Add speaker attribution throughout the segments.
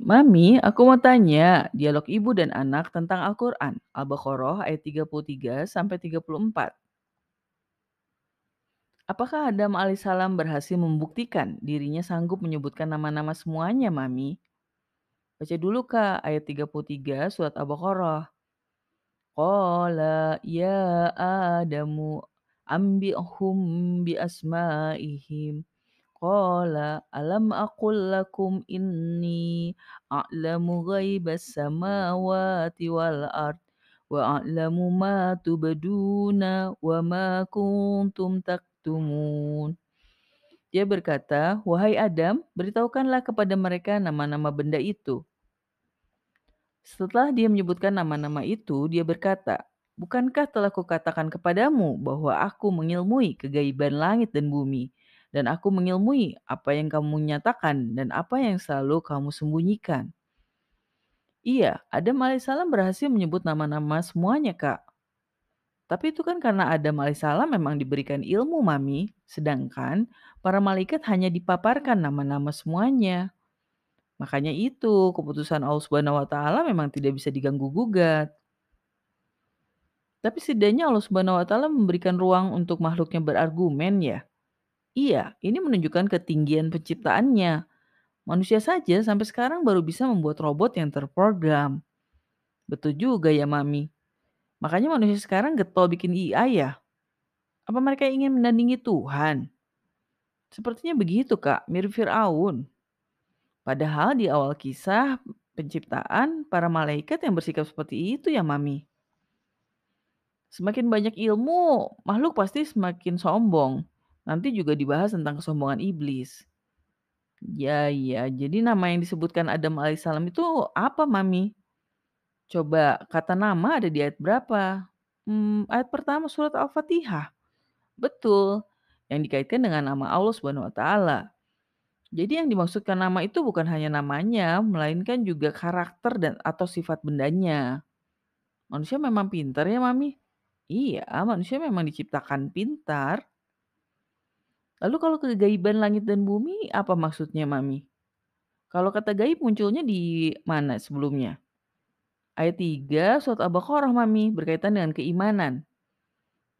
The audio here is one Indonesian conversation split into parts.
Speaker 1: Mami, aku mau tanya, dialog ibu dan anak tentang Al-Quran, Al-Baqarah ayat 33 sampai 34. Apakah Adam alaihissalam berhasil membuktikan dirinya sanggup menyebutkan nama-nama semuanya, Mami? Baca dulu Kak, ayat 33 surat Al-Baqarah. Qala ya Adamu ambi'hum bi asma'ihim. Qala alam aqul lakum inni a'lamu ghaibas samawati wal ard wa a'lamu ma tubduna wa ma kuntum taktumun. Dia berkata, "Wahai Adam, beritahukanlah kepada mereka nama-nama benda itu." Setelah dia menyebutkan nama-nama itu, dia berkata, Bukankah telah kukatakan kepadamu bahwa aku mengilmui kegaiban langit dan bumi, dan aku mengilmui apa yang kamu nyatakan dan apa yang selalu kamu sembunyikan. Iya, Adam alaihissalam berhasil menyebut nama-nama semuanya, Kak. Tapi itu kan karena Adam alaihissalam memang diberikan ilmu, Mami, sedangkan para malaikat hanya dipaparkan nama-nama semuanya. Makanya itu, keputusan Allah Subhanahu wa taala memang tidak bisa diganggu gugat. Tapi setidaknya Allah Subhanahu wa taala memberikan ruang untuk makhluknya berargumen ya. Iya, ini menunjukkan ketinggian penciptaannya. Manusia saja sampai sekarang baru bisa membuat robot yang terprogram. Betul juga ya, Mami. Makanya manusia sekarang getol bikin IA ya. Apa mereka ingin menandingi Tuhan? Sepertinya begitu, Kak, mirip Firaun. Padahal di awal kisah penciptaan, para malaikat yang bersikap seperti itu ya, Mami. Semakin banyak ilmu, makhluk pasti semakin sombong. Nanti juga dibahas tentang kesombongan iblis. Ya, ya. Jadi nama yang disebutkan Adam alaihissalam itu apa, Mami? Coba kata nama ada di ayat berapa? Hmm, ayat pertama surat Al-Fatihah. Betul. Yang dikaitkan dengan nama Allah Subhanahu wa taala. Jadi yang dimaksudkan nama itu bukan hanya namanya, melainkan juga karakter dan atau sifat bendanya. Manusia memang pintar ya, Mami? Iya, manusia memang diciptakan pintar. Lalu kalau kegaiban langit dan bumi apa maksudnya, Mami? Kalau kata gaib munculnya di mana sebelumnya? Ayat 3 surat Al-Baqarah, Mami, berkaitan dengan keimanan.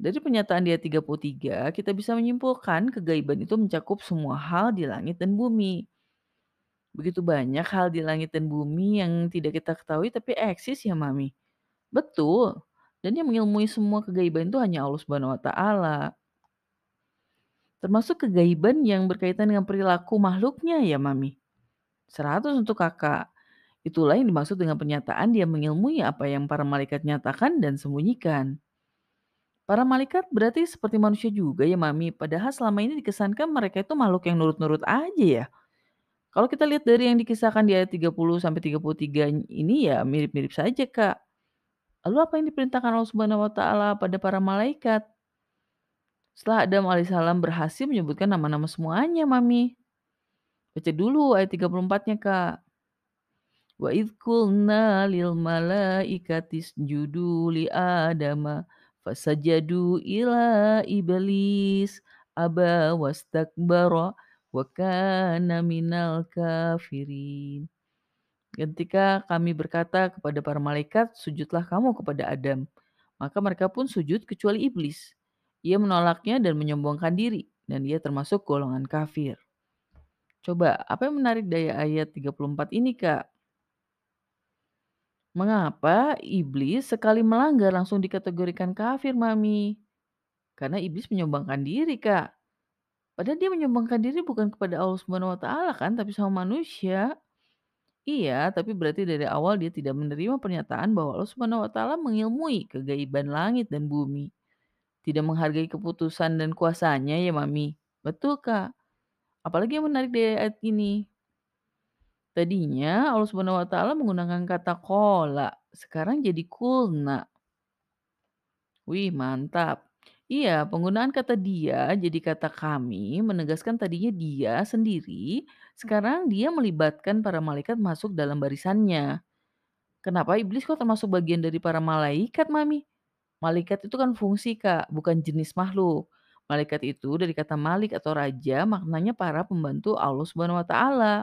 Speaker 1: Dari pernyataan di ayat 33, kita bisa menyimpulkan kegaiban itu mencakup semua hal di langit dan bumi. Begitu banyak hal di langit dan bumi yang tidak kita ketahui tapi eksis ya, Mami. Betul. Dan yang mengilmui semua kegaiban itu hanya Allah Subhanahu wa taala. Termasuk kegaiban yang berkaitan dengan perilaku makhluknya ya, Mami. 100 untuk Kakak. Itulah yang dimaksud dengan pernyataan dia mengilmui apa yang para malaikat nyatakan dan sembunyikan. Para malaikat berarti seperti manusia juga ya, Mami. Padahal selama ini dikesankan mereka itu makhluk yang nurut-nurut aja ya. Kalau kita lihat dari yang dikisahkan di ayat 30 sampai 33 ini ya mirip-mirip saja, Kak. Lalu apa yang diperintahkan Allah Subhanahu pada para malaikat? Setelah Adam alaihissalam berhasil menyebutkan nama-nama semuanya, Mami. Baca dulu ayat 34-nya, Kak. Wa idh qulna lil malaikati isjudu li adama fasajadu ila iblis aba wastakbara wa kana minal kafirin. Ketika kami berkata kepada para malaikat, sujudlah kamu kepada Adam. Maka mereka pun sujud kecuali iblis. Ia menolaknya dan menyombongkan diri, dan ia termasuk golongan kafir. Coba, apa yang menarik dari ayat 34 ini, Kak? Mengapa iblis sekali melanggar langsung dikategorikan kafir, Mami? Karena iblis menyombongkan diri, Kak. Padahal dia menyombongkan diri bukan kepada Allah Subhanahu wa taala kan, tapi sama manusia. Iya, tapi berarti dari awal dia tidak menerima pernyataan bahwa Allah Subhanahu wa taala mengilmui kegaiban langit dan bumi. Tidak menghargai keputusan dan kuasanya ya, Mami. Betul, Kak. Apalagi yang menarik dari ayat ini. Tadinya Allah Subhanahu wa taala menggunakan kata qala, sekarang jadi kulna. Wih, mantap. Iya, penggunaan kata dia jadi kata kami menegaskan tadinya dia sendiri, sekarang dia melibatkan para malaikat masuk dalam barisannya. Kenapa iblis kok termasuk bagian dari para malaikat, Mami? Malaikat itu kan fungsi, Kak, bukan jenis makhluk. Malaikat itu dari kata malik atau raja maknanya para pembantu Allah Subhanahu wa taala.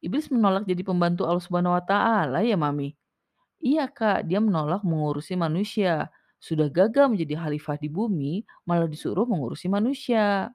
Speaker 1: Iblis menolak jadi pembantu Allah Subhanahu wa taala ya, Mami? Iya, Kak, dia menolak mengurusi manusia. Sudah gagal menjadi khalifah di bumi, malah disuruh mengurusi manusia.